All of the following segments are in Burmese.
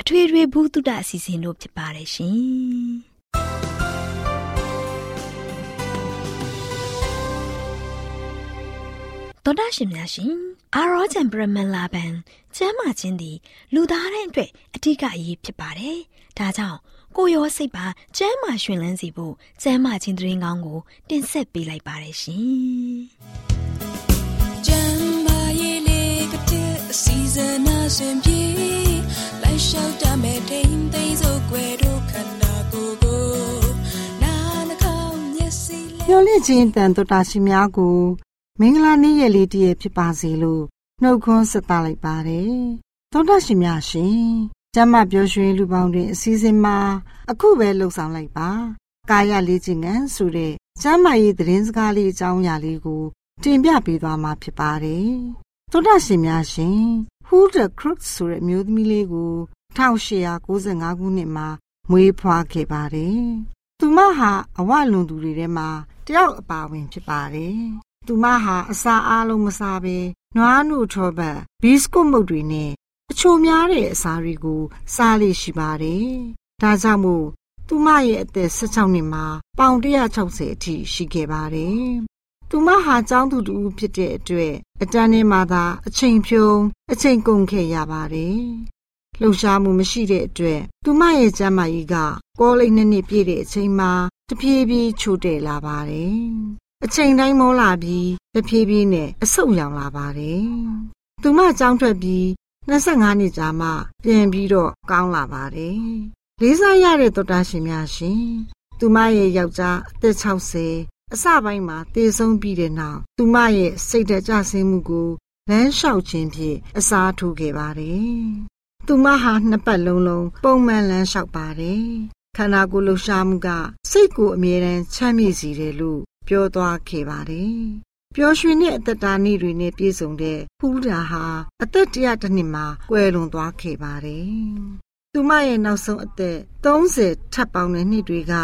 အထွေထွေဘုဒ္ဓအစီအစဉ်တို့ဖြစ်ပါတယ်ရှင်တော်တာရှင်များရှင်အာရောဂျန်ပရမန်လာဘန်ကျမ်းမာခြင်းသည်လူသားတိုင်းအတွက်အထူးအရေးဖြစ်ပါတယ်။ဒါကြောင့်ကိုရောစိတ်ပါကျမ်းမာရှင်လန်းစီဖို့ကျမ်းမာခြင်းတရင်ကောင်းကို တင်ဆက်ပေးလိုက်ပါတယ်ရှင်။ကျမ်းမာရေးလေးကတဲ့အစီအစဉ်အစဉ်ပြေ လိုက်လျှောက်တမဲ့ထိန်သိမ်းစို့ွယ်တို့ခန္ဓာကိုယ်ကိုနာနှကောင်းမျက်စိလေးညှို့လင့်ခြင်းတန်တော်တာရှိများကို မင်္ဂလာနေ့ရက်လေးတည်းဖြစ်ပါစေလို့နှုတ်ခွန်းဆက်သလိုက်ပါတယ်သောတာရှင်များရှင်ကျမ်းမာပြောရွှင်လူပေါင်းတွင်အစည်းအဝေးမှာအခုပဲလှုပ်ဆောင်လိုက်ပါကာယလေးခြင်းငန်းဆိုတဲ့ကျမ်းမာရေးသတင်းစကားလေးအကြောင်းအရာလေးကိုတင်ပြပေးသွားမှာဖြစ်ပါတယ်သောတာရှင်များရှင် Who the Crook ဆိုတဲ့မျိုးသမီးလေးကို 1895ခုနှစ်မှာမွေးဖွားခဲ့ပါတယ်။သူမဟာအဝလွန်သူတွေထဲမှာတယောက်အပါဝင်ဖြစ်ပါတယ်။သူမဟာအစာအားလုံးမစားဘဲနွားနုထောပတ်ဘီစကွတ်မုတ်တွေနဲ့အချိုများတဲ့အစာတွေကိုစားလေရှိပါတယ်။ဒါကြောင့်မို့သူမရဲ့အသက်16နှစ်မှာပေါင်160အထိရှိခဲ့ပါတယ်။သူမဟာကျောင်းသူတူဖြစ်တဲ့အတွက်အတန်းထဲမှာသာအချိန်ဖြုံးအချိန်ကုန်ခဲ့ရပါတယ်။ လှုပ်ရှားမှုမရှိတဲ့အတွက်သူမရဲ့ကျန်းမာရေးကကောလိပ်နှစ်နှစ်ပြည့်တဲ့အချိန်မှာတဖြည်းဖြည်းချို့တဲ့လာပါတယ်။အချိန်တိုင်းမောလာပြီးတဖြည်းဖြည်းနဲ့အဆုတ်ရောင်လာပါတယ်။သူမကြောင်းထွက်ပြီး25နှစ်ကြာမှပြန်ပြီးတော့ကောင်းလာပါတယ်။လေးစားရတဲ့သောတာရှင်များရှင်။သူမရဲ့ယောက်ျားအသက်60အစပိုင်းမှာတည်ဆုံးပြီးတဲ့နောက်သူမရဲ့စိတ်ဓာတ်ကျဆင်းမှုကိုလမ်းလျှောက်ခြင်းဖြင့်အစားထိုးခဲ့ပါတယ်။ သူမဟာနှစ်ပတ်လုံးလုံးပုံမှန်လမ်းလျှောက်ပါတယ်။ခန္ဓာကိုယ်လှူရှားမှုကစိတ်ကိုအမြဲတမ်းချမ်းမြေ့စေတယ်လို့ပြောသွားခဲ့ပါတယ်။ပျော်ရွှင်တဲ့အသက်တာနေ့တွေနဲ့ပြည့်စုံတဲ့ဖူးတာဟာအသက်တရာတစ်နှစ်မှာကွယ်လွန်သွားခဲ့ပါတယ်သူမရဲ့နောက်ဆုံးအသက်30ထပ်ပေါင်းတဲ့နှစ်တွေက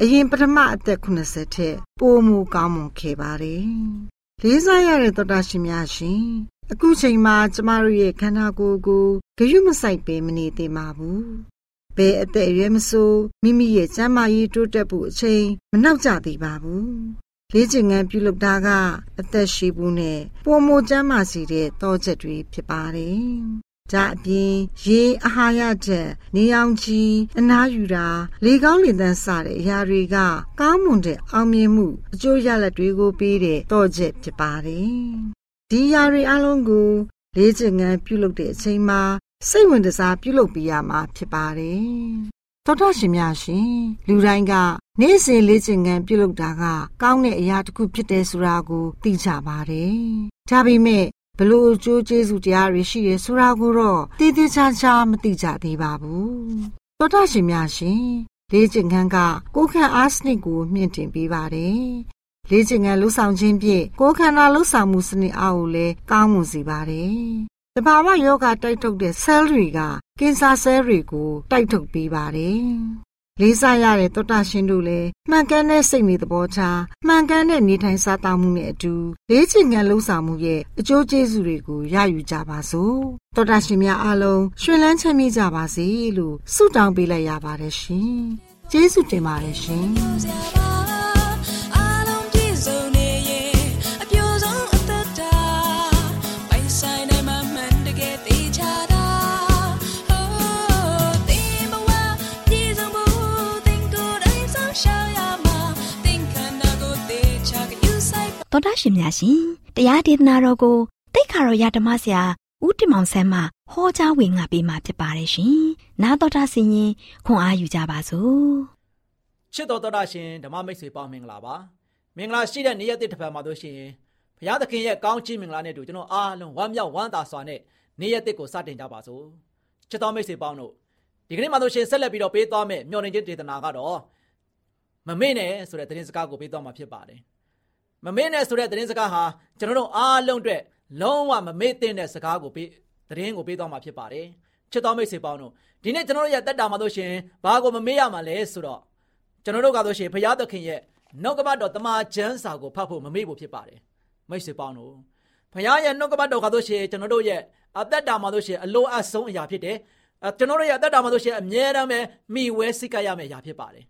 အရင်ပထမအသက်80ထက်ပိုမိုကောင်းမွန်ခဲ့ပါတယ်။လေးစားရတဲ့သောတာရှင်များရှင် အခုချိန်မှာကျမတို့ရဲ့ခန္ဓာကိုယ်ကိုဂရုမစိုက်ပဲမနေသေးပါဘူး။ဘယ်အသက်အရွယ်မဆိုမိမိရဲ့ကျန်းမာရေးတိုးတက်ဖို့အချိန်မနှောက်ကြသေးပါဘူး။လေ့ကျင့်ခန်းပြုလုပ်တာကအသက်ရှည်ဖို့နဲ့ပိုမိုကျန်းမာစေတဲ့သောချက်တွေဖြစ်ပါတယ်ဒါအပြင်ရေအာဟာရချက်နေအောင်ကြီးအနားယူတာလေကောင်းလေသန့်စတဲ့အရာတွေကကောင်းမွန်တဲ့အောင်မြင်မှုအကျိုးရလဒ်တွေကိုပေးတဲ့တော့ချက်ဖြစ်ပါတယ်။ ဒီအရာတွေအလုံးကိုလေ့ကျင့်ခန်းပြုလုပ်တဲ့အချိန်မှာစိတ်ဝင်စားပြုလုပ်ပြရမှာဖြစ်ပါတယ်တော်တော်ရှင်များရှင်လူတိုင်းကနေ့စဉ်လေ့ကျင့်ခန်းပြုလုပ်တာက ကောင်းတဲ့အရာတစ်ခုဖြစ်တယ်ဆိုတာကိုသိကြပါတယ်။ဒါပေမဲ့ဘလို့အကျိုးကျေးဇူးတရားတွေရှိရဲဆိုတာကိုတော့သိသိချာချာမသိကြသေးပါဘူး။တော်တော်ရှင်များရှင်လေ့ကျင့်ခန်းကကိုယ်ခံအားစနစ်ကိုမြင့်တင်ပေးပါတယ်။ လေ့ကျင့်ခန်းလှူဆောင်ခြင်းဖြင့်ကိုယ်ခန္ဓာလှူဆောင်မှုစနစ်အားကိုလည်းကောင်းမွန်စေပါတယ်။တဘာဝယောဂတိုက်ထုတ်တဲ့ cell တွေကကင်ဆာ cell တွေကိုတိုက်ထုတ်ပေးပါတယ်။လေးစားရတဲ့သောတာရှင်တို့လည်းမှန်ကန်တဲ့စိတ်နေသဘောထားမှန်ကန်တဲ့နေထိုင်စားသောက်မှုနဲ့အတူလေးချင်ငံလုံးဆောင်မှုရဲ့အကျိုးကျေးဇူးတွေကိုရယူကြပါစို့သောတာရှင်များအားလုံးရှင်လန်းချမ်းမြေ့ကြပါစေလို့ဆုတောင်းပေးလိုက်ရပါတယ်ရှင်ကျေးဇူးတင်ပါတယ်ရှင် တော်တာရှင်များရှင်တရားဒေသနာတော်ကိုတိတ်ခါတော်ရဓမ္မဆရာဦးတင်မောင်ဆန်းမှဟောကြားဝင်ငါပေးมาဖြစ်ပါတယ်ရှင်။နာတော်တာဆင်ရင်ခွန်အားယူကြပါစို့။ချစ်တော်တော်တာရှင်ဓမ္မမိတ်ဆွေပေါင်းမင်္ဂလာပါ။မင်္ဂလာရှိတဲ့နေ့ရက်တစ်ပတ်မှာတို့ရှင်ဘုရားသခင်ရဲ့ကောင်းချီးမင်္ဂလာနဲ့တူကျွန်တော်အားလုံးဝမ်းမြောက်ဝမ်းသာစွာနဲ့နေ့ရက်တစ်ကိုစတင်ကြပါစို့။ချစ်တော်မိတ်ဆွေပေါင်းတို့ဒီကနေ့မှာတို့ရှင်ဆက်လက်ပြီးတော့ပေးသွားမယ့်မျှော်လင့်ခြင်းဒေသနာကတော့မမေ့နဲ့ဆိုတဲ့သတင်းစကားကိုပေးသွားမှာဖြစ်ပါတယ်။ မမေ့နဲ့ဆိုတဲ့သတင်းစကားဟာကျွန်တော်တို့အားလုံးအတွက်လုံးဝမမေ့သင့်တဲ့စကားကိုပေးသတင်းကိုပေးသွားမှာဖြစ်ပါတယ်ချစ်တော်မိတ်ဆွေပေါင်းတို့ဒီနေ့ကျွန်တော်တို့ရဲ့တက်တာမှာတို့ရှင်ဘာကိုမမေ့ရမှာလဲဆိုတော့ကျွန်တော်တို့ကတို့ရှင်ဘုရားသခင်ရဲ့နှုတ်ကပတ်တော်တမန်ကျမ်းစာကိုဖတ်ဖို့မမေ့ဖို့ဖြစ်ပါတယ်မိတ်ဆွေပေါင်းတို့ဘုရားရဲ့နှုတ်ကပတ်တော်ကတို့ရှင်ကျွန်တော်တို့ရဲ့အသက်တာမှာတို့ရှင်အလိုအဆုံးအရာဖြစ်တယ်ကျွန်တော်တို့ရဲ့အသက်တာမှာတို့ရှင်အမြဲတမ်းပဲမိဝဲစိတ်ကရမယ့်အရာဖြစ်ပါတယ်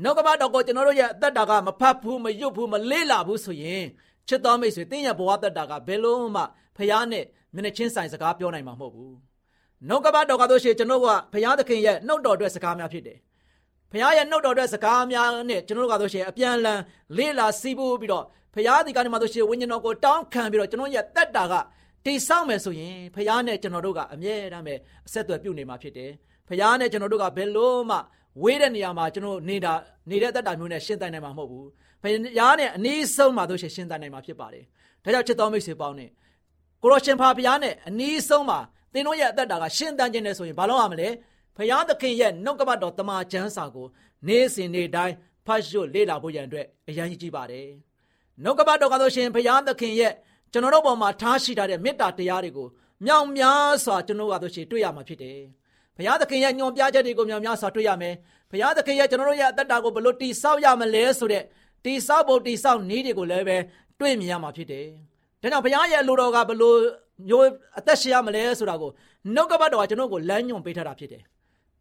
နှုတ်ကပတ်တော်ကိုကျွန်တော်တို့ရဲ့အသက်တာကမဖတ်ဘူးမရွတ်ဘူးမလေ့လာဘူးဆိုရင်ချစ်တော်မိတ်ဆွေတင်းရဲ့ဘဝသက်တာကဘယ်လုံးမှဖះနဲ့မျက်နှာချင်းဆိုင်စကားပြောနိုင်မှာမဟုတ်ဘူးနှုတ်ကပတ်တော်ကတို့ရှိကျွန်တော်ကဖះသခင်ရဲ့နှုတ်တော်အတွက်စကားများဖြစ်တယ်ဖះရဲ့နှုတ်တော်အတွက်စကားများနဲ့ကျွန်တော်တို့ကတို့ရှိအပြန်လန်လေ့လာစီးပူးပြီးတော့ဖះဒီကနေ့မှတို့ရှိဝိညာဉ်တော်ကိုတောင်းခံပြီးတော့ကျွန်တော်ရဲ့သက်တာကတိဆောက်မယ်ဆိုရင်ဖះနဲ့ကျွန်တော်တို့ကအမြဲတမ်းပဲအဆက်အသွယ်ပြုနေမှာဖြစ်တယ်ဖះနဲ့ကျွန်တော်တို့ကဘယ်လို့မှ ဝေးတဲ့နေရာမှာကျွန်တော်နေတာနေတဲ့တက်တာမျိုးနဲ့ရှင်းတိုင်နိုင်မှာမဟုတ်ဘူး။ဘုရားနဲ့အနည်းဆုံးမှာတို့ရှင်းတိုင်နိုင်မှာဖြစ်ပါတယ်။ဒါကြောင့်ချစ်တော်မိတ်ဆွေပေါင်းနဲ့ကိုရောရှင်ဖာဘုရားနဲ့အနည်းဆုံးမှာသင်တို့ရဲ့အသက်တာကရှင်းတန်းခြင်းနဲ့ဆိုရင်ဘာလို့ရမလဲ။ဘုရားသခင်ရဲ့နှုတ်ကပတ်တော်တမန်ကျမ်းစာကိုနေ့စဉ်နေ့တိုင်းဖတ်ရှုလေ့လာဖို့ရန်အတွက်အရန်ကြီးပါတယ်။နှုတ်ကပတ်တော်ကဆိုရှင်ဘုရားသခင်ရဲ့ကျွန်တော်တို့ပေါ်မှာထားရှိထားတဲ့မေတ္တာတရားတွေကိုမြောင်များစွာကျွန်တော်တို့ကဆိုရှင်တွေ့ရမှာဖြစ်တယ်။ ဘုရားသခင်ရဲ့ညွန်ပြချက်တွေကိုများများစွာတွေ့ရမယ်ဘုရားသခင်ရဲ့ကျွန်တော်တို့ရဲ့အသက်တာကိုဘလို့တိဆောက်ရမလဲဆိုတဲ့တိဆောက်ဖို့တိဆောက်နည်းတွေကိုလည်းပဲတွေ့မြင်ရမှာဖြစ်တယ်ဒါကြောင့်ဘုရားရဲ့လူတော်ကဘလို့မျိုးအသက်ရှင်ရမလဲဆိုတာကိုနှုတ်ကပတ်တော်ကကျွန်တော်ကိုလမ်းညွန်ပေးထားတာဖြစ်တယ်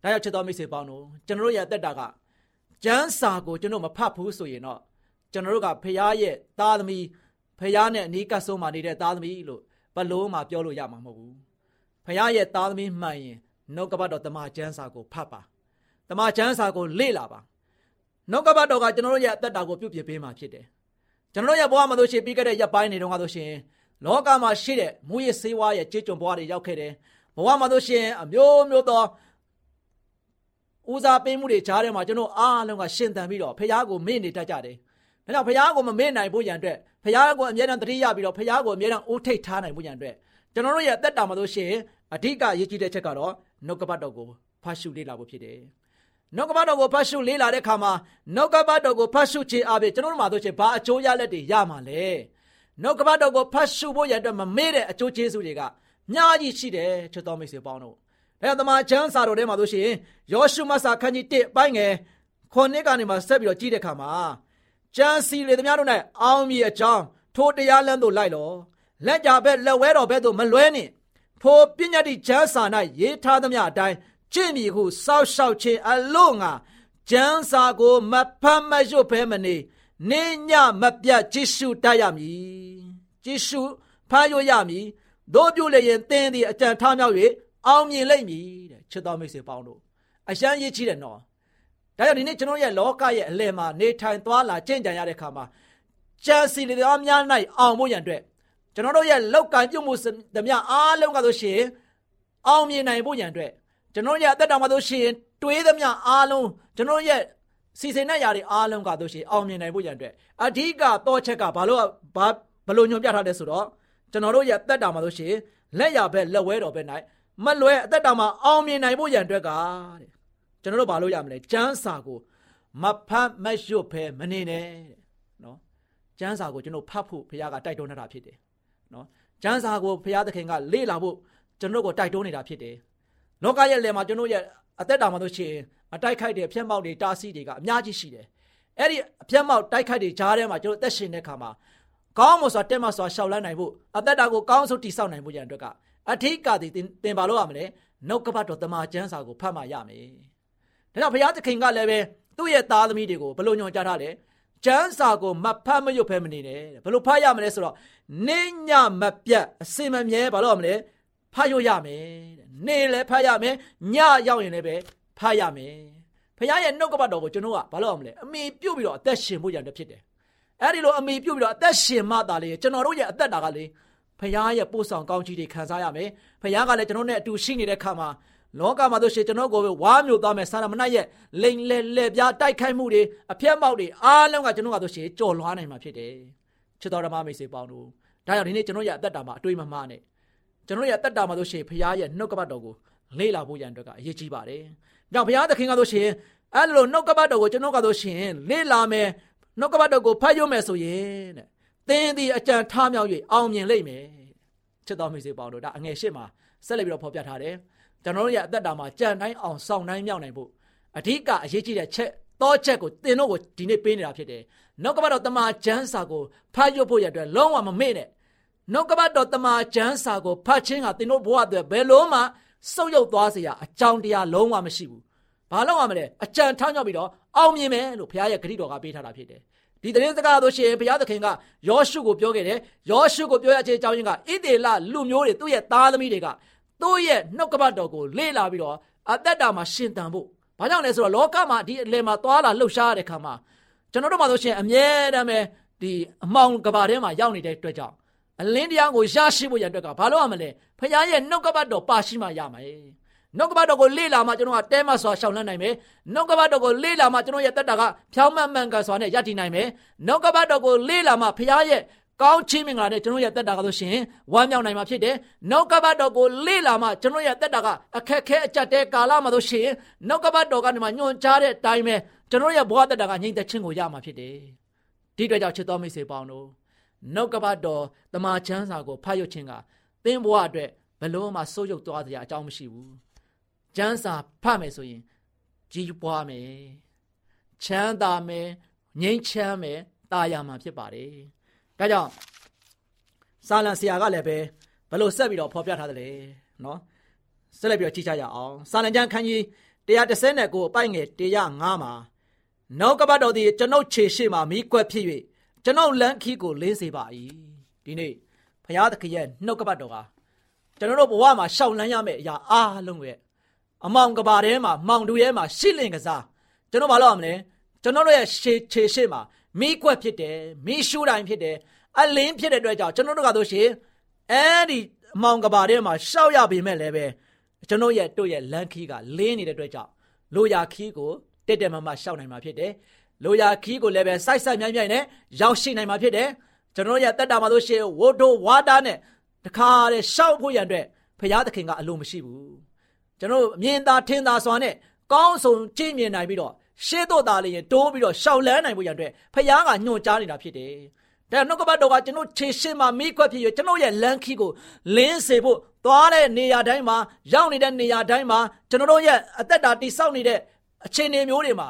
ဒါကြောင့်ချစ်တော်မိတ်ဆွေပေါင်းတို့ကျွန်တော်တို့ရဲ့အသက်တာကကျမ်းစာကိုကျွန်တော်မဖတ်ဘူးဆိုရင်တော့ကျွန်တော်တို့ကဖះရဲ့သားသမီးဖះနဲ့အနီးကပ်ဆုံးမှနေတဲ့သားသမီးလို့ဘလို့မှပြောလို့ရမှာမဟုတ်ဘူးဖះရဲ့သားသမီးမှန်ရင် နှုတ်ကပတ်တော်တမန်ကျမ်းစာကိုဖတ်ပါတမန်ကျမ်းစာကိုလေ့လာပါနှုတ်ကပတ်တော်ကကျွန်တော်တို့ရဲ့အသက်တာကိုပြုပြင်ပေးမှာဖြစ်တယ်ကျွန်တော်တို့ရဲ့ဘဝမှာဆိုရှင်ပြီးခဲ့တဲ့ရက်ပိုင်းတွေတုန်းကဆိုရှင်လောကမှာရှိတဲ့မူရစေဝါရဲ့ကြေးကျွန်ဘဝတွေရောက်ခဲ့တယ်ဘဝမှာဆိုရှင်အမျိုးမျိုးသောဦးစားပေးမှုတွေကြားထဲမှာကျွန်တော်အားလုံးကရှင်သန်ပြီးတော့ဖះကိုမေ့နေတတ်ကြတယ်။ဒါကြောင့်ဖះကိုမမေ့နိုင်ဖို့ရန်အတွက်ဖះကိုအမြဲတမ်းတတိယပြီးတော့ဖះကိုအမြဲတမ်းအိုးထိတ်ထားနိုင်ဖို့ရန်အတွက်ကျွန်တော်တို့ရဲ့အသက်တာမှာဆိုရှင်အဓိကအရေးကြီးတဲ့ချက်ကတော့ နှုတ်ကပတ်တော်ကိုဖတ်ရှုလေ့လာဖို့ဖြစ်တယ်။နှုတ်ကပတ်တော်ကိုဖတ်ရှုလေ့လာတဲ့အခါမှာနှုတ်ကပတ်တော်ကိုဖတ်ရှုခြင်းအပြင်ကျွန်တော်တို့မှာဆိုရှင်ဘာအကျိုးရလက်တွေရမှာလဲ။နှုတ်ကပတ်တော်ကိုဖတ်ရှုဖို့ရတဲ့မမေ့တဲ့အကျိုးကျေးဇူးတွေကများကြီးရှိတယ်ချစ်တော်မိတ်ဆွေပေါင်းတို့။ဒါကြောင့်တမန်ကျမ်းစာတော်ထဲမှာဆိုရှင်ယောရှုမဆာခန်းကြီး1အပိုင်းငယ်ခုနှစ်ကနေမှဆက်ပြီးတော့ကြည့်တဲ့အခါမှာကျမ်းစီလေသမျှတို့၌အောင်မြည်အကြောင်းထိုတရားလမ်းသို့လိုက်လောလက်ကြဘက်လက်ဝဲတော်ဘက်သို့မလွဲနှင့် ထိုပညာတိကျမ်းစာ၌ရေးထားသမျှအတိုင်းကျင့်မည်ဟုစောက်ရှောက်ခြင်းအလို့ငါကျမ်းစာကိုမဖတ်မရွတ်ဖဲမနေနေညမပြတ်ကြည့်ရှုတတ်ရမည်ကြည့်ရှုဖတ်ရွတ်ရမည်တို့ပြုလည်းရင်သင်သည်အကြံထားမြောက်၍အောင်မြင်လိမ့်မည်တဲ့ချစ်တော်မိတ်ဆွေပေါင်းတို့အရှမ်းရေးကြီးတယ်နော်ဒါကြောင့်ဒီနေ့ကျွန်တော်ရဲ့လောကရဲ့အလယ်မှာနေထိုင်သွားလာကျင့်ကြံရတဲ့ခါမှာကြံစီလေတော်များ၌အောင်ဖို့ရန်အတွက် ကျွန်တော်တို့ရဲ့လောက်ကံပြုမှုသမျှအားလုံးကဆိုရှင်အောင်မြင်နိုင်ဖို့ရန်အတွက်ကျွန်တော်ရဲ့အသက်တာမှာဆိုရှင်တွေးသမျှအားလုံးကျွန်တော်ရဲ့စီစဉ်တဲ့ຢာတွေအားလုံးကတို့ရှိအောင်မြင်နိုင်ဖို့ရန်အတွက်အဓိကတော့ချက်ကဘာလို့ဘာဘလို့ညွှန်ပြထားလဲဆိုတော့ကျွန်တော်တို့ရဲ့တက်တာမှာလို့ရှိရင်လက်ရဘက်လက်ဝဲတော်ဘက်၌မလွဲအသက်တာမှာအောင်မြင်နိုင်ဖို့ရန်အတွက်ကတဲ့ကျွန်တော်တို့ဘာလို့ရမလဲကျမ်းစာကိုမဖတ်မရွတ်ဖဲမနေနဲ့တဲ့နော်ကျမ်းစာကိုကျွန်တော်ဖတ်ဖို့ဘုရားကတိုက်တွန်းထားတာဖြစ်တယ် နော်ကျမ်းစာကိုဘုရားသခင်ကလေ့လာဖို့ကျွန်တော်တို့ကိုတိုက်တွန်းနေတာဖြစ်တယ်လောကရဲ့လယ်မှာကျွန်တော်ရဲ့အသက်တာမှာလို့ရှိရင်အတိုက်ခိုက်တဲ့ဖျက်မောက်တွေတားဆီးတွေကအများကြီးရှိတယ်အဲ့ဒီအဖျက်မောက်တိုက်ခိုက်တွေကြားထဲမှာကျွန်တော်အသက်ရှင်တဲ့ခါမှာကောင်းမွန်စွာတက်မစွာရှောက်လန်းနိုင်ဖို့အသက်တာကိုကောင်းဆုံးတည်ဆောက်နိုင်ဖို့ရန်အတွက်ကအထိကသည်သင်ပါလို့ရမလဲနှုတ်ကပတ်တော်တမန်ကျမ်းစာကိုဖတ်မှရမယ်ဒါကြောင့်ဘုရားသခင်ကလည်းပဲသူ့ရဲ့သားသမီးတွေကိုဘလို့ညွှန်ကြားထားလဲ ကျမ်းစာကိုမဖတ်မရွတ်ဖဲမနေနဲ့ဘလို့ဖတ်ရမလဲဆိုတော့နေညမပြတ်အစင်မမြဲဘာလို့ရမလဲဖတ်ရွတ်ရမယ်နေလည်းဖတ်ရမယ်ညရောက်ရင်လည်းပဲဖတ်ရမယ်ဘုရားရဲ့နှုတ်ကပတ်တော်ကိုကျွန်တော်ကဘာလို့ရမလဲအမိပြုတ်ပြီးတော့အသက်ရှင်ဖို့ရန်တဖြစ်တယ်အဲ့ဒီလိုအမိပြုတ်ပြီးတော့အသက်ရှင်မှသာလေကျွန်တော်တို့ရဲ့အသက်တာကလေဖခင်ရဲ့ပို့ဆောင်ကောင်းချီးတွေခံစားရမယ်ဖခင်ကလည်းကျွန်တော်နဲ့အတူရှိနေတဲ့ခါမှာ လောကမှာတို့ရှိကျွန်တော်ကိုဝါမျိုးသွားမယ်ဆာရမဏတ်ရဲ့လိန်လဲလဲပြားတိုက်ခိုက်မှုတွေအပြတ်မောက်တွေအားလုံးကကျွန်တော်ကတို့ရှိကြော်လွှားနိုင်မှာဖြစ်တယ်ချစ်တော်ဓမ္မမိတ်ဆွေပေါင်းတို့ဒါကြောင့်ဒီနေ့ကျွန်တော်ရဲ့အသက်တာမှာအတွေးမမှားနဲ့ကျွန်တော်ရဲ့အသက်တာမှာတို့ရှိဖခင်ရဲ့နှုတ်ကပတ်တော်ကိုလေ့လာဖို့ရန်အတွက်ကအရေးကြီးပါတယ်။ကြောင့်ဘုရားသခင်ကတို့ရှိအဲ့လိုနှုတ်ကပတ်တော်ကိုကျွန်တော်ကတို့ရှိလေ့လာမယ်နှုတ်ကပတ်တော်ကိုဖတ်ရမယ်ဆိုရင်တဲ့သင်သည်အကြံထားမြောက်၍အောင်မြင်လိမ့်မယ်ချစ်တော်မိတ်ဆွေပေါင်းတို့ဒါအငယ်ရှစ်မှာဆက်လက်ပြီးတော့ဖော်ပြထားတယ် ကျွန်တော်တို့ရဲ့အသက်တာမှာကြံတိုင်းအောင်ဆောင်တိုင်းမြောက်နိုင်ဖို့အဓိကအရေးကြီးတဲ့ချက်တော့ချက်ကိုသင်တို့ကိုဒီနေ့ပေးနေတာဖြစ်တယ်နှုတ်ကပတ်တော်တမန်ကျမ်းစာကိုဖတ်ရဖို့ရတဲ့လုံးဝမမေ့နဲ့နှုတ်ကပတ်တော်တမန်ကျမ်းစာကိုဖတ်ခြင်းကသင်တို့ဘဝအတွက်ဘယ်လို့မှစုပ်ယုပ်သွားစေရအကြောင်းတရားလုံးဝမရှိဘူးဘာလို့ရမလဲအကြံထောင်းရောက်ပြီးတော့အောင်မြင်မယ်လို့ဘုရားရဲ့ဂရုတော်ကပေးထားတာဖြစ်တယ်ဒီသတင်းစကားတို့ရှိရင်ဘုရားသခင်ကယောရှုကိုပြောခဲ့တယ်ယောရှုကိုပြောရခြင်းအကြောင်းရင်းကဣသေလလူမျိုးတွေသူ့ရဲ့သားသမီးတွေက သူ့ရဲ့နှုတ်ကပတ်တော်ကိုလေ့လာပြီးတော့အသက်တာမှာရှင်သန်ဖို့ဘာကြောင့်လဲဆိုတော့လောကမှာဒီအလယ်မှာသွာလာလှုပ်ရှားရတဲ့ခါမှာကျွန်တော်တို့မှာဆိုရှင်အမြဲတမ်းပဲဒီအမောင်ကဘာထဲမှာရောက်နေတဲ့အတွက်ကြောင့်အလင်းတရားကိုရရှိဖို့ရအတွက်ကဘာလို့ရမလဲဖခင်ရဲ့နှုတ်ကပတ်တော်ပါရှိမှရမယ်နှုတ်ကပတ်တော်ကိုလေ့လာမှကျွန်တော်ကတဲမစွာရှောင်လန်းနိုင်မယ်နှုတ်ကပတ်တော်ကိုလေ့လာမှကျွန်တော်ရဲ့တက်တာကဖြောင်းမှန်မှန်ကန်စွာနဲ့ယက်တည်နိုင်မယ်နှုတ်ကပတ်တော်ကိုလေ့လာမှဖခင်ရဲ့ ကောင်းချီးမင်္ဂလာနဲ့ကျွန်တော်ရဲ့တက်တာကဆိုရှင်ဝမ်းမြောက်နိုင်မှာဖြစ်တယ်နှုတ်ကပတ်တော်ကိုလေ့လာမှကျွန်တော်ရဲ့တက်တာကအခက်ခဲအကြက်တဲကာလမှာဆိုရှင်နှုတ်ကပတ်တော်ကနေမှညွှန်ကြားတဲ့အတိုင်းပဲကျွန်တော်ရဲ့ဘဝတက်တာကငြိမ်သက်ခြင်းကိုရမှာဖြစ်တယ်ဒီအတွက်ကြောင့်ချစ်တော်မိတ်ဆွေပေါင်းတို့နှုတ်ကပတ်တော်တမန်ချမ်းစာကိုဖတ်ရခြင်းကသင်ဘဝအတွက်ဘလို့မှစိုးရုပ်သွားစရာအကြောင်းမရှိဘူးကျမ်းစာဖတ်မယ်ဆိုရင်ကြီးပွားမယ်ချမ်းသာမယ်ငြိမ်းချမ်းမယ်တာယာမှာဖြစ်ပါတယ် ဒါကြောင့်စာလံဆရာကလည်းပဲဘလို့ဆက်ပြီးတော့ဖော်ပြထားတယ်လေနော်ဆက်လက်ပြီးတော့ကြည့်ကြရအောင်စာလံကျမ်းခန်းကြီး139အပိုက်ငယ်105မှာနောက်ကပတ်တော်သည်ကျွန်ုပ်ခြေရှိမှမိကွက်ဖြစ်၍ကျွန်ုပ်လမ်းခီးကိုလင်းစေပါ၏ဒီနေ့ဘုရားသခင်ရဲ့နှုတ်ကပတ်တော်ကကျွန်တော်တို့ဘဝမှာရှောက်လန်းရမယ့်အရာအားလုံးရဲ့အမောင်ကဘာထဲမှာမောင်တူထဲမှာရှိလင်ကစားကျွန်တော်ဘာလို့ရမလဲကျွန်တော်တို့ရဲ့ခြေခြေရှိမှာ မိကွက်ဖြစ်တယ်မိရှူတိုင်းဖြစ်တယ်အလင်းဖြစ်တဲ့အတွက်ကြောင့်ကျွန်တော်တို့ကဆိုရှင်အဲဒီအမောင်ကဘာထဲမှာရှောက်ရပေမဲ့လည်းပဲကျွန်တော်ရဲ့တို့ရဲ့လန်ခီးကလင်းနေတဲ့အတွက်ကြောင့်လိုရာခီးကိုတက်တက်မမရှောက်နိုင်မှာဖြစ်တယ်လိုရာခီးကိုလည်းပဲစိုက်စိုက်မြိုင်မြိုင်နဲ့ရောက်ရှိနိုင်မှာဖြစ်တယ်ကျွန်တော်ရဲ့တက်တာမှာဆိုရှင်ဝိုတိုဝါတာနဲ့တခါတည်းရှောက်ဖို့ရန်အတွက်ဖရာသခင်ကအလိုမရှိဘူးကျွန်တော်မြင်သာထင်သာစွာနဲ့ကောင်းဆုံးကြည့်မြင်နိုင်ပြီးတော့ ရှေ့တော့သားလေးရင်တိုးပြီးတော့ရှောက်လန်းနိုင်ဖို့ရန်အတွက်ဖရာကညွှန်ကြားနေတာဖြစ်တယ်ဒါနှုတ်ကပတ်တော်ကကျွန်တော်ခြေရှင်းမှာမိခွက်ဖြစ်ရကျွန်တော်ရဲ့လမ်းခီကိုလင်းစေဖို့သွားတဲ့နေရာတိုင်းမှာရောက်နေတဲ့နေရာတိုင်းမှာကျွန်တော်ရဲ့အသက်တာတိဆောက်နေတဲ့အခြေအနေမျိုးတွေမှာ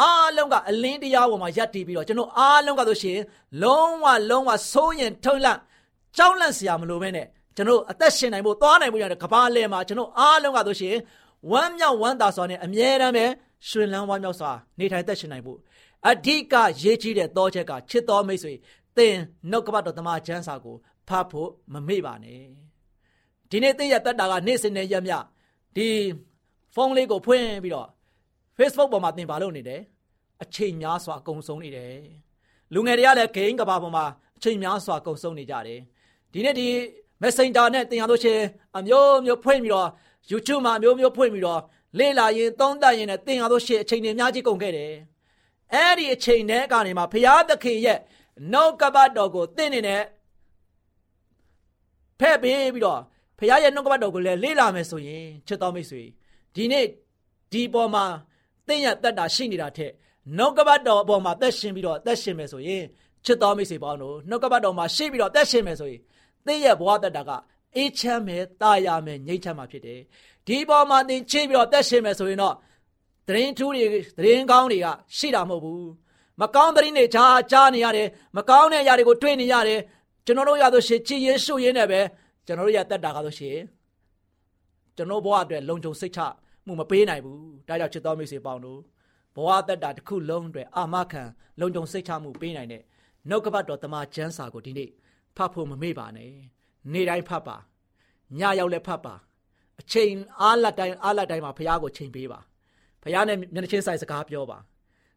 အားလုံးကအလင်းတရားပေါ်မှာယက်တည်ပြီးတော့ကျွန်တော်အားလုံးကဆိုရှင်လုံးဝလုံးဝဆိုးရင်ထုံလန့်ကြောက်လန့်စရာမလိုပဲနဲ့ကျွန်တော်အသက်ရှင်နိုင်ဖို့သွားနိုင်ဖို့ရတဲ့ကဘာလဲမှာကျွန်တော်အားလုံးကဆိုရှင်ဝမ်းမြောက်ဝမ်းသာစွာနဲ့အမြဲတမ်းပဲ ရှင်လန်းဝမ်းမြောက်စွာနေထိုင်သက်ရှင်နိုင်ဖို့အဓိကရေးကြီးတဲ့သောချက်ကချစ်တော်မိတ်ဆွေသင်နှုတ်ကပတ်တော်တမန်ကျမ်းစာကိုဖတ်ဖို့မမေ့ပါနဲ့ဒီနေ့သင်ရတတ်တာကနေ့စဉ်နဲ့ရမြဒီဖုန်းလေးကိုဖွင့်ပြီးတော့ Facebook ပေါ်မှာသင်ပါလို့နေတယ်အချိန်များစွာအကုန်ဆုံးနေတယ်လူငယ်တွေကလည်းဂိမ်းကဘာပေါ်မှာအချိန်များစွာအကုန်ဆုံးနေကြတယ်ဒီနေ့ဒီ Messenger နဲ့သင်ရလို့ချင်းအမျိုးမျိုးဖွင့်ပြီးတော့ YouTube မှာအမျိုးမျိုးဖွင့်ပြီးတော့ လေ့လာရင်သုံးသပ်ရင်နဲ့သင်ရလို့ရှိရင်အချိန်တွေအများကြီးကုန်ခဲ့တယ်အဲ့ဒီအချိန်ထဲကနေမှဘုရားသခင်ရဲ့နှုတ်ကပတ်တော်ကိုသင်နေနဲ့ဖဲ့ပေးပြီးတော့ဘုရားရဲ့နှုတ်ကပတ်တော်ကိုလည်းလေ့လာမယ်ဆိုရင်ချစ်တော်မိတ်ဆွေဒီနေ့ဒီပေါ်မှာသင်ရတတ်တာရှိနေတာထက်နှုတ်ကပတ်တော်အပေါ်မှာသက်ရှင်ပြီးတော့သက်ရှင်မယ်ဆိုရင်ချစ်တော်မိတ်ဆွေပေါင်းတို့နှုတ်ကပတ်တော်မှာရှိပြီးတော့သက်ရှင်မယ်ဆိုရင်သင်ရဲ့ဘဝတတ်တာက အေးချမ်းမယ်တာယာမယ်ငြိမ်းချမ်းမှာဖြစ်တယ်ဒီပေါ်မှာသင်ချိပြီးတော့သက်ရှင်မယ်ဆိုရင်တော့သတင်းထူးတွေသတင်းကောင်းတွေကရှိတာမဟုတ်ဘူးမကောင်းသတင်းတွေကြားကြားနေရတယ်မကောင်းတဲ့အရာတွေကိုတွေ့နေရတယ်ကျွန်တော်တို့ရဆိုရှင်ကြည်ရင်ရှုရင်းနဲ့ပဲကျွန်တော်တို့ရတက်တာကားဆိုရှင်ကျွန်တော်ဘဝအတွက်လုံခြုံစိတ်ချမှုမပေးနိုင်ဘူးဒါကြောင့်ချစ်တော်မိတ်ဆွေပေါင်းတို့ဘဝတက်တာတစ်ခုလုံးအတွက်အာမခံလုံခြုံစိတ်ချမှုပေးနိုင်တဲ့နှုတ်ကပတ်တော်တမန်ကျမ်းစာကိုဒီနေ့ဖတ်ဖို့မမေ့ပါနဲ့ နေ့တိုင်းဖတ်ပါညရောက်လည်းဖတ်ပါအချိန်အားလက်တိုင်းအားလက်တိုင်းမှာဘုရားကိုချိန်ပေးပါဘုရားနဲ့မျက်နှာချင်းဆိုင်စကားပြောပါ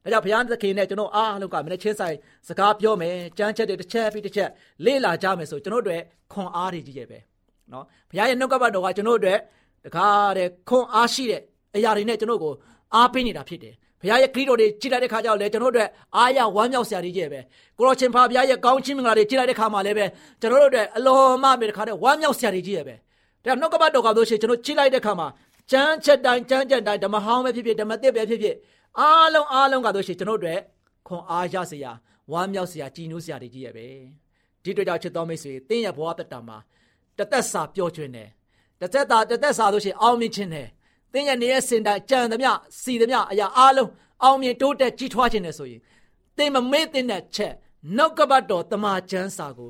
ဒါကြောင့်ဘုရားသခင်နဲ့ကျွန်တော်အားလုံးကမျက်နှာချင်းဆိုင်စကားပြောမယ်ကြမ်းချက်တွေတစ်ချက်ပြီးတစ်ချက်လေ့လာကြမယ်ဆိုကျွန်တော်တို့ခွန်အားတွေကြီးရဲ့ပဲเนาะဘုရားရဲ့နှုတ်ကပတ်တော်ကကျွန်တော်တို့တကားတဲ့ခွန်အားရှိတဲ့အရာတွေနဲ့ကျွန်တော်ကိုအားပေးနေတာဖြစ်တယ် ဘုရားရဲ့ခရစ်တော်တွေကြည်လိုက်တဲ့ခါကျတော့လေကျွန်တော်တို့အတွက်အားရဝမ်းမြောက်စရာတွေကြီးပဲကိုရောချင်းဖာဘုရားရဲ့ကောင်းချီးမင်္ဂလာတွေကြည်လိုက်တဲ့ခါမှာလည်းပဲကျွန်တော်တို့အတွက်အလွန်မှပဲတခါတည်းဝမ်းမြောက်စရာတွေကြီးပဲဒါနှုတ်ကပတ်တော်ကလို့ရှိရင်ကျွန်တော်ကြည်လိုက်တဲ့ခါမှာကြမ်းချက်တိုင်းကြမ်းချက်တိုင်းဓမ္မဟောင်းပဲဖြစ်ဖြစ်ဓမ္မသစ်ပဲဖြစ်ဖြစ်အားလုံးအားလုံးကလို့ရှိရင်ကျွန်တော်တို့အတွက်ခွန်အားရစရာဝမ်းမြောက်စရာကြည်နူးစရာတွေကြီးပဲဒီတွေ့ကြောင့်ချစ်တော်မိတ်ဆွေတင်းရဲ့ဘဝတက်တာမှာတသက်စာပျော်ရွှင်တယ်တသက်တာတသက်စာလို့ရှိရင်အောင်မြင်ခြင်းတယ် တင်းရဲ့နေရဲ့စင်တိုင်းကြံသမျှစီသမျှအရာအားလုံးအောင်မြင်တိုးတက်ကြီးထွားခြင်းနဲ့ဆိုရင်တင်းမမေ့တဲ့ချက်နောက်ကပတ်တော်တမန်ကျမ်းစာကို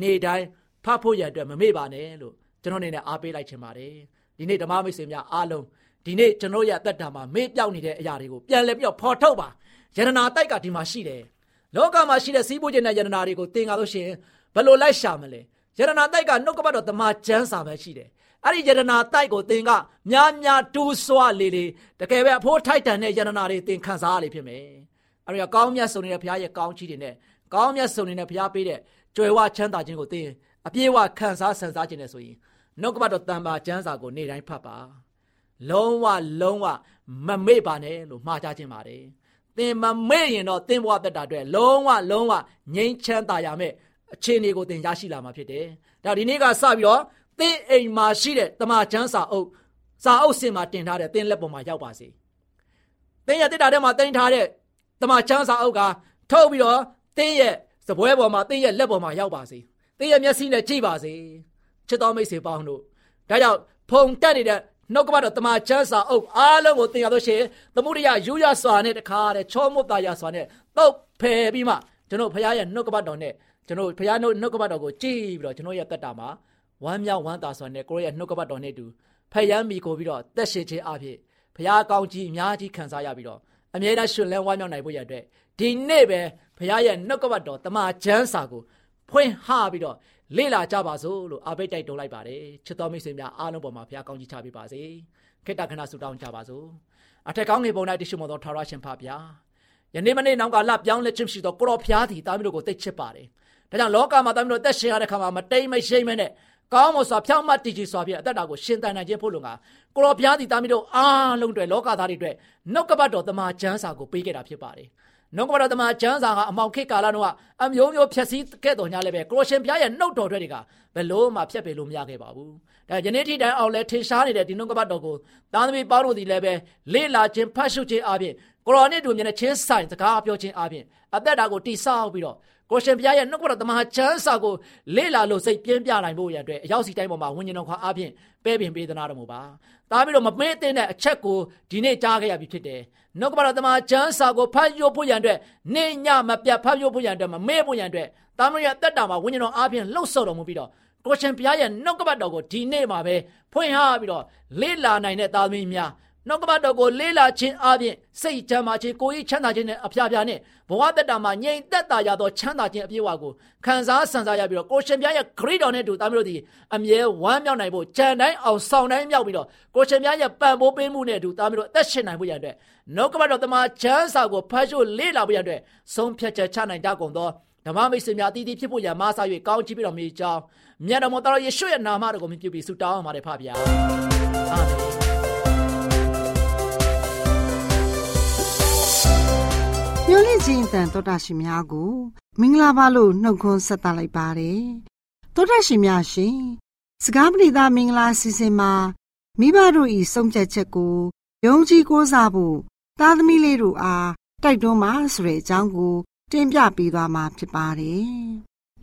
နေတိုင်းဖတ်ဖို့ရတဲ့မမေ့ပါနဲ့လို့ကျွန်တော်အနေနဲ့အားပေးလိုက်ချင်ပါတယ်ဒီနေ့ဓမ္မမိတ်ဆွေများအားလုံးဒီနေ့ကျွန်တော်ရဲ့အသက်တာမှာမေ့ပြောက်နေတဲ့အရာတွေကိုပြန်လည်ပြီးတော့ဖော်ထုတ်ပါယရနာတိုက်ကဒီမှာရှိတယ်လောကမှာရှိတဲ့စီးပွားခြင်းနဲ့ယရနာတွေကိုသင်ကားလို့ရှိရင်ဘယ်လိုလိုက်ရှာမလဲယရနာတိုက်ကနှုတ်ကပတ်တော်တမန်ကျမ်းစာပဲရှိတယ် အဲ့ဒီယရနာတိုက်ကိုသင်ကများများတူးဆွလေလေတကယ်ပဲအဖိုးထိုက်တန်တဲ့ယရနာတွေသင်ခံစားရလိမ့်ဖြစ်မယ်အဲ့ဒီကောင်းမြတ်ဆုံးနေတဲ့ဘုရားရဲ့ကောင်းချီးတွေနဲ့ကောင်းမြတ်ဆုံးနေတဲ့ဘုရားပေးတဲ့ကြွယ်ဝချမ်းသာခြင်းကိုသင်အပြည့်အဝခံစားဆန်စားခြင်းနဲ့ဆိုရင်နှုတ်ကပတ်တော်တန်ပါကျမ်းစာကိုနေ့တိုင်းဖတ်ပါလုံးဝလုံးဝမမေ့ပါနဲ့လို့မှားကြခြင်းပါတယ်သင်မမေ့ရင်တော့သင်ဘဝတက်တာအတွက်လုံးဝလုံးဝငြိမ်းချမ်းသာရမယ်အခြေအနေကိုသင်ရရှိလာမှာဖြစ်တယ်ဒါဒီနေ့ကစပြီးတော့ သင်အိမ်မှာရှိတဲ့တမန်ကျမ်းစာအုပ်စာအုပ်စင်မှာတင်ထားတဲ့သင်လက်ပေါ်မှာရောက်ပါစေသင်ရဲ့တက်တာထဲမှာတင်ထားတဲ့တမန်ကျမ်းစာအုပ်ကထုတ်ပြီးတော့သင်ရဲ့စပွဲပေါ်မှာသင်ရဲ့လက်ပေါ်မှာရောက်ပါစေသင်ရဲ့မျက်စိနဲ့ကြည့်ပါစေချစ်တော်မိတ်ဆွေပေါင်းတို့ဒါကြောင့်ဖုံတက်နေတဲ့နှုတ်ကပတ်တော်တမန်ကျမ်းစာအုပ်အားလုံးကိုသင်ရလို့ရှိရင်သမုဒိယယူရစွာနဲ့တခါတဲ့ချောမွတ်သားရစွာနဲ့တုတ်ဖယ်ပြီးမှကျွန်တော်ဖခင်ရဲ့နှုတ်ကပတ်တော်နဲ့ကျွန်တော်ဖခင်နှုတ်ကပတ်တော်ကိုကြည့်ပြီးတော့ကျွန်တော်ရဲ့တက်တာမှာ ဝမ်းမြောက်ဝမ်းသာစွာနဲ့ကိုရဲ့နှုတ်ကပတ်တော်နဲ့တူဖယံမီကိုပြီးတော့တက်ရှင်ခြင်းအဖြစ်ဘုရားကောင်းကြီးအများကြီးခံစားရပြီးတော့အမြဲတမ်းရှင်လန်းဝမ်းမြောက်နိုင်ဖို့ရတဲ့ဒီနေ့ပဲဘုရားရဲ့နှုတ်ကပတ်တော်တမန်ကျမ်းစာကိုဖွင့်ဟပြီးတော့လေ့လာကြပါစို့လို့အားပေးတိုက်တွန်းလိုက်ပါတယ်ချစ်တော်မိတ်ဆွေများအားလုံးပေါ်မှာဘုရားကောင်းကြီးချပေးပါစေခေတ္တခဏဆုတောင်းကြပါစို့အထက်ကောင်းငယ်ပုံ၌တရှိမောသောထာဝရရှင်ဖဗျာယနေ့မနေ့နောက်ကလပြောင်းလဲခြင်းရှိသောကိုရောဖျားသည်တာမီးတို့ကိုသိချစ်ပါတယ်ဒါကြောင့်လောကမှာတာမီးတို့တက်ရှင်ရတဲ့ခါမှာမတိမ်မရှိမ့်မနဲ့ ကောင်းမွန်စွာဖြောင့်မတ်တည်ကြည်စွာဖြင့်အသက်တာကိုရှင်သန်နိုင်ခြင်းဖို့လုံကကိုရောဘုရားသည်တာမီးတို့အားလုံးတွေလောကသားတွေအတွက်နှုတ်ကပတ်တော်တမန်ကျမ်းစာကိုပေးခဲ့တာဖြစ်ပါတယ် နှုတ်ကပတ်တော်တမန်ကျမ်းစာကအမောင်ခေတ်ကာလတုန်းကအမျိုးမျိုးဖြည့်ဆည်းခဲ့တော်ညာလည်းပဲကိုရရှင်ဘုရားရဲ့နှုတ်တော်တွေကဘယ်လို့မှဖြတ်ပေလို့မရခဲ့ပါဘူးဒါယနေ့ထိတိုင်အောင်လဲထင်ရှားနေတဲ့ဒီနှုတ်ကပတ်တော်ကိုသားသမီးပေါင်းတို့ဒီလည်းပဲလေ့လာခြင်းဖတ်ရှုခြင်းအပြင်ကိုရောနဲ့တူမြင်တဲ့ချင်းဆိုင်စကားပြောခြင်းအပြင်အသက်တာကိုတိဆောက်ပြီးတော့ကိုရှင်ဘုရားရဲ့နှုတ်ကပတ်တော်တမန်ချမ်းစာကိုလေ့လာလို့စိတ်ပြင်းပြနိုင်ဖို့ရတဲ့အရောက်စီတိုင်းပေါ်မှာဝิญဉ်တော်ခွာအားဖြင့်ပဲပင်ပေးသနာတော်မူပါ။ ဒါပြီးတော့မမေ့တဲ့အချက်ကိုဒီနေ့ကြားခဲ့ရပြီဖြစ်တယ်။နှုတ်ကပတ်တော်တမန်ချမ်းစာကိုဖတ်ရဖို့ရန်အတွက်နေညမပြတ်ဖတ်ရဖို့ရန်အတွက်မမေ့ဖို့ရန်အတွက်တာမန်ရတက်တာမှာဝิญဉ်တော်အားဖြင့်လှုပ်ဆော်တော်မူပြီးတော့ကိုရှင်ဘုရားရဲ့နှုတ်ကပတ်တော်ကိုဒီနေ့မှာပဲဖွင့်ဟပြီးတော့လေ့လာနိုင်တဲ့သားသမီးများ နှုတ်ကပတ်တော်ကိုလေးလာခြင်းအပြင်စိတ်ချမ်းသာခြင်းကိုယ်ရေးချမ်းသာခြင်းနဲ့အဖျားဖျားနဲ့ဘဝတက်တာမှာငြိမ်သက်သာရသောချမ်းသာခြင်းအပြည့်အဝကိုခံစားဆန်စားရပြီးတော့ကိုရှင်ပြရဲ့ခရစ်တော်နဲ့တူသားမျိုးတို့ဒီအမြဲဝမ်းမြောက်နိုင်ဖို့ကြံတိုင်းအောင်ဆောင်တိုင်းမြောက်ပြီးတော့ကိုရှင်ပြရဲ့ပံ့ပိုးပေးမှုနဲ့တူသားမျိုးတို့အသက်ရှင်နိုင်ဖို့ရတဲ့နှုတ်ကပတ်တော်တမန်ချမ်းစာကိုဖတ်ရှုလေးလာဖို့ရတဲ့ဆုံးဖြတ်ချက်ချနိုင်ကြကုန်သောဓမ္မမိတ်ဆွေများတည်တည်ဖြစ်ဖို့ရမဆာ၍ကောင်းချီးပြီးတော်မူကြောင်းမြတ်တော်မတော်ယေရှုရဲ့နာမတော်ကိုမြှုပ်ပြီးဆုတောင်းပါတယ်ဖပါဗျာအာမင် လေးချင်းတန်တော်တာရှင်များကိုမင်္ဂလာပါလို့နှုတ်ခွန်းဆက်သလိုက်ပါတယ်တော်တာရှင်များရှင်စကားပရိသမင်္ဂလာစီစဉ်မှာမိဘတို့ဤဆုံးဖြတ်ချက်ကိုယုံကြည်ကိုးစားဖို့သားသမီးလေးတို့အားတိုက်တွန်းပါဆိုတဲ့အကြောင်းကို တင်ပြပေးသွားမှာဖြစ်ပါတယ်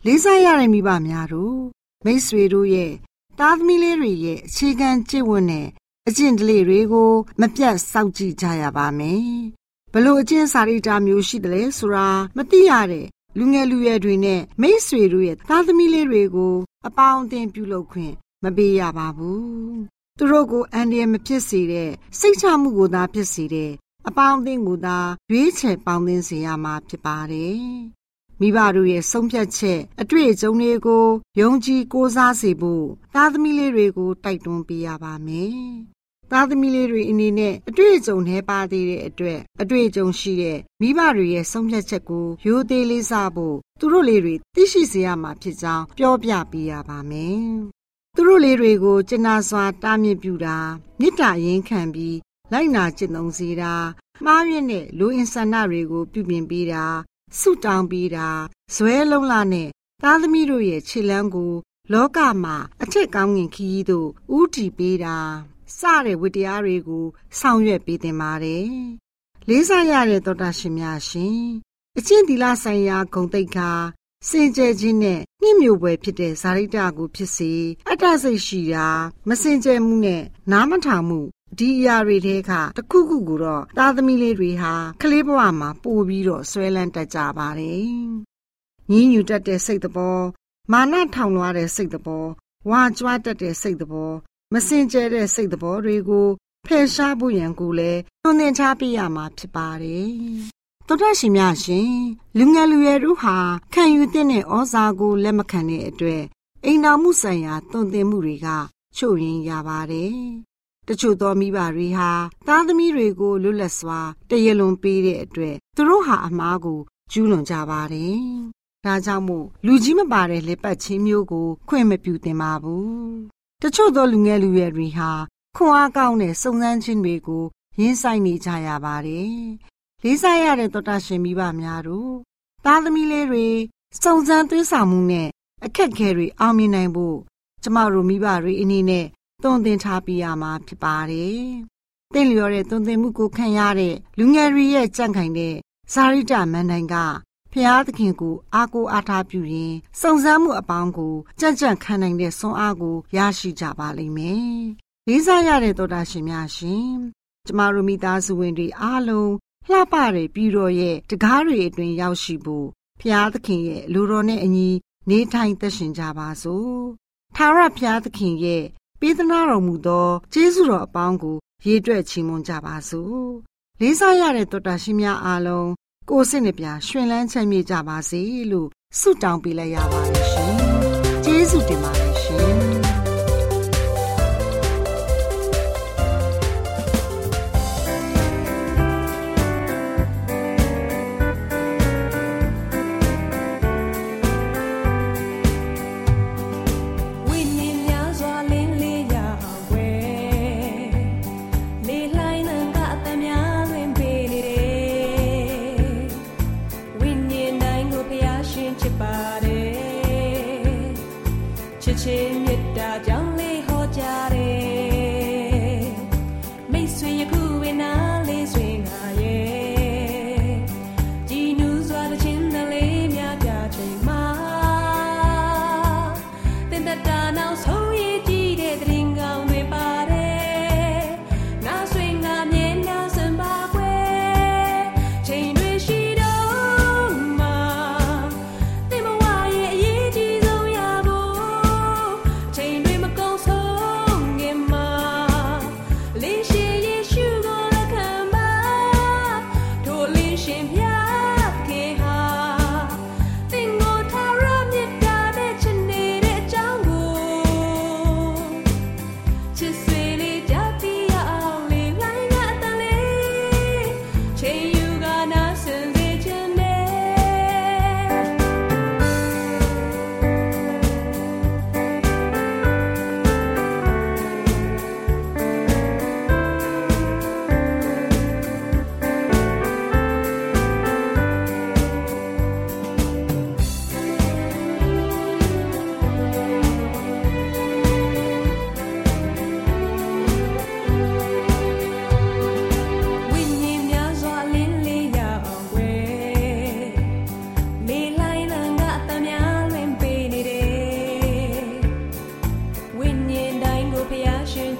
လေးစားရတဲ့မိဘများတို့မိတ်ဆွေတို့ရဲ့သားသမီးလေးတွေရဲ့အခြေခံကျင့်ဝတ်နဲ့အကျင့်ဓလေ့တွေကို မပြတ်စောင့်ကြည့်ကြရပါမယ်။ ဘလို့အကျင့်စာရိတ္တမျိုးရှိတယ်လဲဆိုတာမသိရတဲ့လူငယ်လူရွယ်တွေနဲ့မိတ်ဆွေတို့ရဲ့သားသမီးလေးတွေကို အပေါင်းအသင်းပြုလုပ်ခွင့်မပေးရပါဘူး။သူတို့ကိုအန္တရာယ်မဖြစ်စေတဲ့စိတ်ချမှုကိုသာဖြစ်စေတဲ့အပေါင်းအသင်းကိုသာရွေးချယ်ပေါင်းသင်းစေရမှာဖြစ်ပါတယ်။မိဘတို့ရဲ့ဆုံးဖြတ်ချက်အတွေ့အကြုံတွေကိုယုံကြည်ကိုးစားစေဖို့သားသမီးလေးတွေကိုတိုက်တွန်းပေးရပါမယ် သားသမီးလေးတွေအနေနဲ့အတွေ့အကြုံနှဲပါသေးတဲ့အတွက်အတွေ့အကြုံရှိတဲ့မိဘတွေရဲ့ဆုံးဖြတ်ချက်ကိုရိုသေလေးစားဖို့သူတို့လေးတွေသိရှိစေရမှာဖြစ်ကြောင်းပြောပြပေးရပါမယ်။သူတို့လေးတွေကိုကျနာစွာတားမြစ်ပြူတာမေတ္တာရင်ခံပြီးလိုက်နာကျင့်သုံးစေတာမှားရတဲ့လူအင်ဆန္ဒတွေကို ပြုပြင်ပေးတာဆုတောင်းပေးတာဇွဲလုံးလာနဲ့သားသမီးတို့ရဲ့ခြေလမ်းကို လောကမှာအထက်ကောင်းငင်ခီးတို့ဥတီပေးတာ စတဲ့ဝတ္တရားတွေကိုဆောင်ရွက်ပေးတင်ပါတယ်။လေးစားရတဲ့သောတာရှင်များရှင်အချင်းသီလဆိုင်ရာဂုံတိတ်ခါစင်ကြယ်ခြင်းနဲ့နှိမ့်မြို့ပွဲဖြစ်တဲ့ဇာရိတကိုဖြစ်စေအတ္တစိတ်ရှိတာမစင်ကြယ်မှုနဲ့နားမထောင်မှုဒီအရာတွေထဲကတခုခုကိုတော့သားသမီးလေးတွေဟာကလေးဘဝမှာပို့ပြီးတော့ဆွဲလန်းတတ်ကြပါတယ်။ညီးညူတတ်တဲ့စိတ်တော်မာနထောင်လွှားတဲ့စိတ်တော်ဝါကြွားတတ်တဲ့စိတ်တော် မစင်ကြဲတဲ့စိတ်တော်တွေကိုဖယ်ရှားဖို့ရန်ကိုလည်းသွန်သင်ချပေးရမှာဖြစ်ပါတယ်။သောတရှင်များရှင်လူငယ်လူရွယ်တို့ဟာခံယူတဲ့ဩဇာကိုလက်မခံတဲ့အတွက်အိမ်တော်မှုဆိုင်ရာသွန်သင်မှုတွေကချို့ရင်ရပါတယ်။တချို့သောမိဘတွေဟာသားသမီးတွေကိုလွတ်လပ်စွာတရလွန်ပေးတဲ့အတွက်သူတို့ဟာအမားကိုကျူးလွန်ကြပါတယ်။ဒါကြောင့်မို့လူကြီးမပါတဲ့လက်ပတ်ချင်းမျိုးကိုခွင့်မပြုသင့်ပါဘူး တချို့သောလူငယ်လူရွယ်တွေဟာခွန်အားကောင်းတဲ့စုံစမ်းခြင်းတွေကိုရင်းဆိုင်နေကြရပါတယ်။လေးစားရတဲ့သောတာရှင်မိဘများတို့သားသမီးလေးတွေစုံစမ်းသွေးဆောင်မှုနဲ့အခက်ခဲတွေအောင်မြင်နိုင်ဖို့ကျမတို့မိဘတွေအနေနဲ့သွန်သင်ထားပြရမှာဖြစ်ပါတယ်။တင့်လျော်တဲ့သွန်သင်မှုကိုခံရတဲ့လူငယ်တွေရဲ့ကြံ့ခိုင်တဲ့ဇာရိတမန်တိုင်းက ဖျားသခင်ကိုအားကိုးအားထားပြုရင်စုံစမ်းမှုအပေါင်းကိုကြံ့ကြံ့ခံနိုင်တဲ့စွမ်းအားကိုရရှိကြပါလိမ့်မယ်။လေးစားရတဲ့သောတာရှင်များရှင်ကျမတို့မိသားစုဝင်တွေအားလုံးလှပတဲ့ပြည်တော်ရဲ့တကားတွေအတွင်ရောက်ရှိဖို့ဖျားသခင်ရဲ့လူတော်နဲ့အညီနေထိုင်သက်ရှင်ကြပါစို့။ထာဝရဘုရားသခင်ရဲ့ပေးသနာတော်မူသောကျေးဇူးတော်အပေါင်းကို ရေတွက်ချီးမွမ်းကြပါစို့။လေးစားရတဲ့သောတာရှင်များအားလုံး ကိုယ်စိတ်နှပြရှင်လန်းချမ်းမြေ့ကြပါစေလို့ဆုတောင်းပေးလိုက်ရပါတယ်ရှင်။ကျေးဇူးတင်ပါတယ်ရှင်။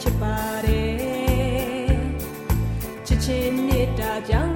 ချစ်ပါတယ်ချစ်ချင်းမေတ္တာကြောင့်